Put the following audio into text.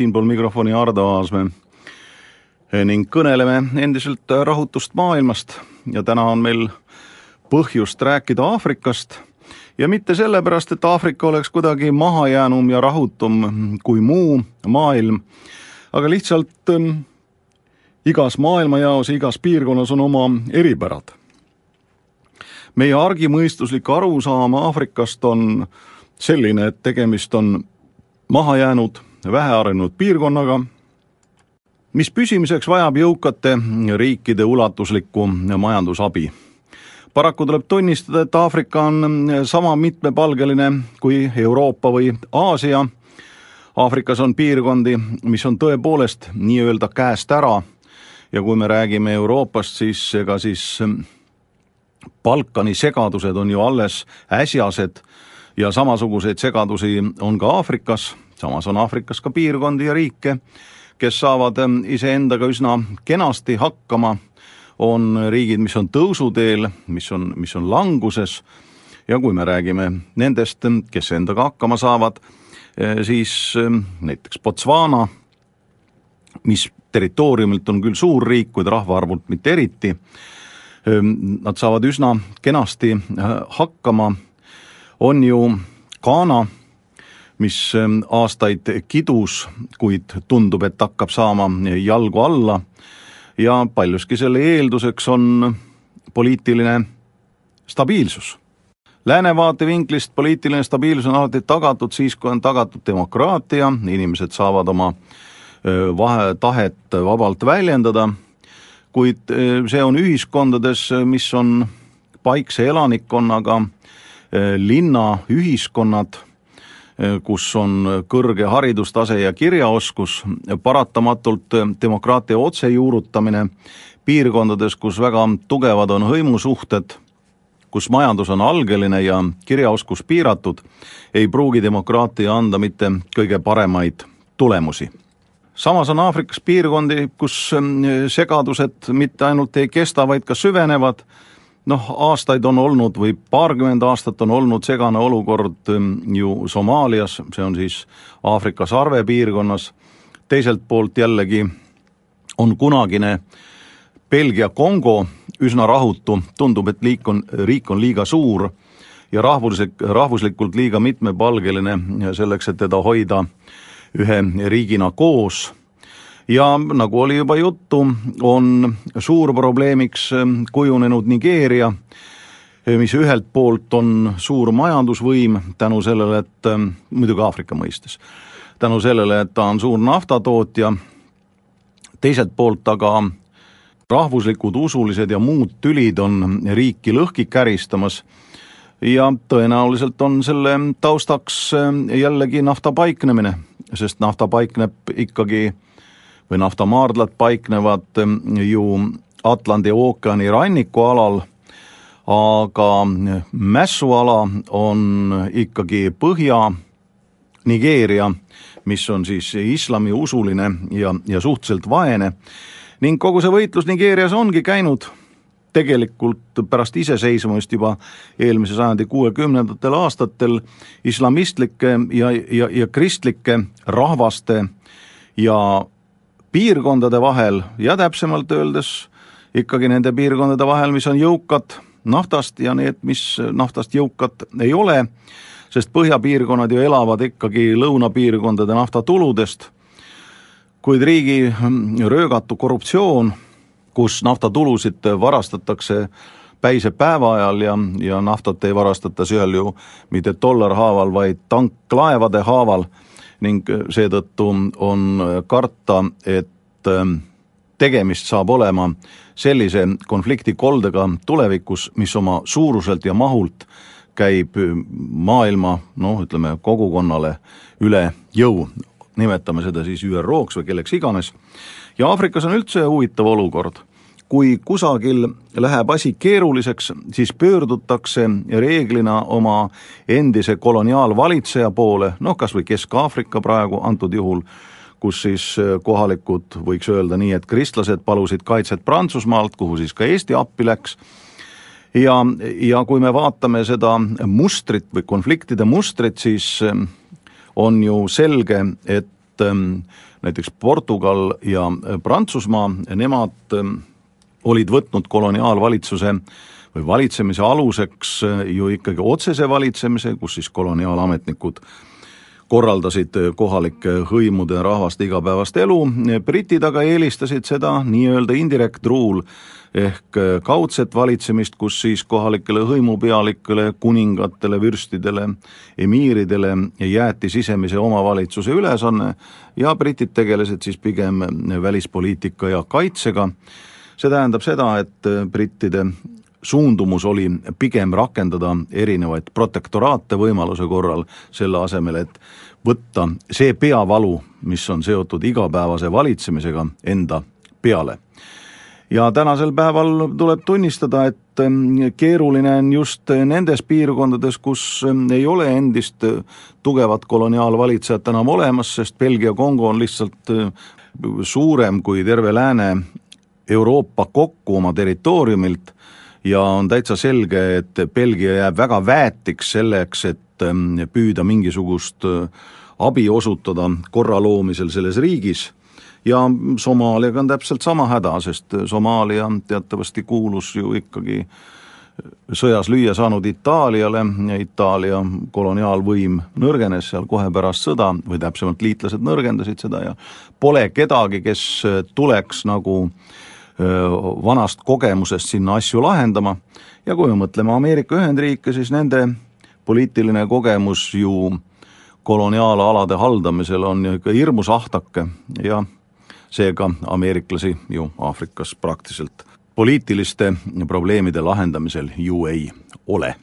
siinpool mikrofoni Ardo Aasmäe. Ning kõneleme endiselt rahutust maailmast. Ja täna on meil põhjust rääkida Aafrikast. Ja mitte sellepärast, et Aafrika oleks kuidagi mahajäänum ja rahutum kui muu maailm, aga lihtsalt ähm, igas maailmajaos ja igas piirkonnas on oma eripärad. Meie argimõistuslik arusaam Aafrikast on selline, et tegemist on mahajäänud, vähearenenud piirkonnaga, mis püsimiseks vajab jõukate riikide ulatuslikku majandusabi paraku tuleb tunnistada, et Aafrika on sama mitmepalgeline kui Euroopa või Aasia. Aafrikas on piirkondi, mis on tõepoolest nii-öelda käest ära ja kui me räägime Euroopast, siis ega siis Balkani segadused on ju alles äsjased ja samasuguseid segadusi on ka Aafrikas, samas on Aafrikas ka piirkondi ja riike, kes saavad iseendaga üsna kenasti hakkama. On riigid, mis on tõusuteel, mis on, mis on languses. Ja kui me räägime nendest, kes endaga hakkama saavad, eh, siis eh, näiteks Botswana, mis territooriumilt on küll suur riik, kuid rahvaarvult mitte eriti, nad saavad üsna kenasti hakkama, on ju Ghana, mis aastaid kidus, kuid tundub, et hakkab saama jalgu alla. Ja paljuski selle eelduseks on poliitiline stabiilsus. Lääne vaatevinklist poliitiline stabiilsus on alati tagatud siis, kui on tagatud demokraatia, inimesed saavad oma vahe, tahet vabalt väljendada, kuid see on ühiskondades, mis on paikse elanikkonnaga, linnaühiskonnad kus on kõrge haridustase ja kirjaoskus, paratamatult demokraatia otsejuurutamine piirkondades, kus väga tugevad on hõimusuhted, kus majandus on algeline ja kirjaoskus piiratud, ei pruugi demokraatia anda mitte kõige paremaid tulemusi samas on Aafrikas piirkondi, kus segadused mitte ainult ei kesta, vaid ka süvenevad. Noh, aastaid on olnud või paarkümmend aastat on olnud segane olukord ähm, ju Somaalias, see on siis Aafrika sarvepiirkonnas, teiselt poolt jällegi on kunagine Belgia-Kongo üsna rahutu, tundub, et liik on, riik on liiga suur ja rahvuslik, rahvuslikult liiga mitmepalgeline selleks, et teda hoida ühe riigina koos. Ja nagu oli juba juttu, on suur probleemiks ähm, kujunenud Nigeeria, mis ühelt poolt on suur majandusvõim tänu sellele, et muidugi Aafrika mõistes, tänu sellele, et ta on suur naftatootja, teiselt poolt aga rahvuslikud, usulised ja muud tülid on riiki lõhki käristamas ja tõenäoliselt on selle taustaks jällegi nafta paiknemine, sest nafta paikneb ikkagi või naftamaardlad paiknevad ju Atlandi ookeani rannikualal, aga mässuala on ikkagi Põhja Nigeeria, mis on siis islamiusuline ja, ja suhteliselt vaene. Ning kogu see võitlus Nigeerias ongi käinud tegelikult pärast iseseisvumist juba eelmise sajandi kuuekümnendatel aastatel islamistlike ja, ja, ja kristlike rahvaste ja piirkondade vahel ja täpsemalt öeldes ikkagi nende piirkondade vahel, mis on jõukad naftast ja need, mis naftast jõukad ei ole, sest põhjapiirkonnad ju elavad ikkagi lõunapiirkondade naftatuludest, kuid riigi röögatu korruptsioon, kus naftatulusid varastatakse päise päeva ajal ja, ja naftat ei varastata seal ju mitte dollar haaval, vaid tanklaevade haaval. Ning seetõttu on karta, et ähm, tegemist saab olema sellise konfliktikoldega tulevikus, mis oma suuruselt ja mahult käib maailma noh, ütleme kogukonnale üle jõu, nimetame seda siis ÜRO-ks või kelleks iganes, ja Aafrikas on üldse huvitav olukord. kui kusagil läheb asi keeruliseks, siis pöördutakse reeglina oma endise koloniaalvalitseja poole, noh kas või Kesk-Aafrika praegu antud juhul, kus siis kohalikud, võiks öelda nii, et kristlased palusid kaitset Prantsusmaalt, kuhu siis ka Eesti appi läks, ja, ja kui me vaatame seda mustrit või konfliktide mustrit, siis on ju selge, et näiteks Portugal ja Prantsusmaa, nemad olid võtnud koloniaalvalitsuse või valitsemise aluseks ju ikkagi otsese valitsemise, kus siis koloniaalametnikud korraldasid kohalike hõimude rahvaste igapäevast elu, britid aga eelistasid seda nii-öelda indirect rule ehk kaudset valitsemist, kus siis kohalikele hõimupealikele, kuningatele, vürstidele, emiiridele jäeti sisemise omavalitsuse ülesanne ja britid tegelesid siis pigem välispoliitika ja kaitsega. see tähendab seda, et brittide suundumus oli pigem rakendada erinevaid protektoraate võimaluse korral, selle asemel, et võtta see peavalu, mis on seotud igapäevase valitsemisega, enda peale. ja tänasel päeval tuleb tunnistada, et mm, keeruline on just nendes piirkondades, kus mm, ei ole endist tugevat koloniaalvalitsejat enam olemas, sest Belgia-Kongo on lihtsalt mm, suurem kui terve Lääne Euroopa kokku oma territooriumilt ja on täitsa selge, et Belgia jääb väga väetiks selleks, et ähm, püüda mingisugust äh, abi osutada korra loomisel selles riigis. Ja Somaaliaga on täpselt sama häda, sest Somaalia teatavasti kuulus ju ikkagi sõjas lüüa saanud Itaaliale ja Itaalia koloniaalvõim nõrgenes seal kohe pärast sõda või täpsemalt liitlased nõrgendasid seda ja pole kedagi, kes tuleks nagu äh, vanast kogemusest sinna asju lahendama. Ja kui me mõtleme Ameerika Ühendriike, siis nende poliitiline kogemus ju koloniaalalade haldamisel on ju ikka hirmus ahtake ja seega ameeriklasi ju Aafrikas praktiliselt poliitiliste probleemide lahendamisel ju ei ole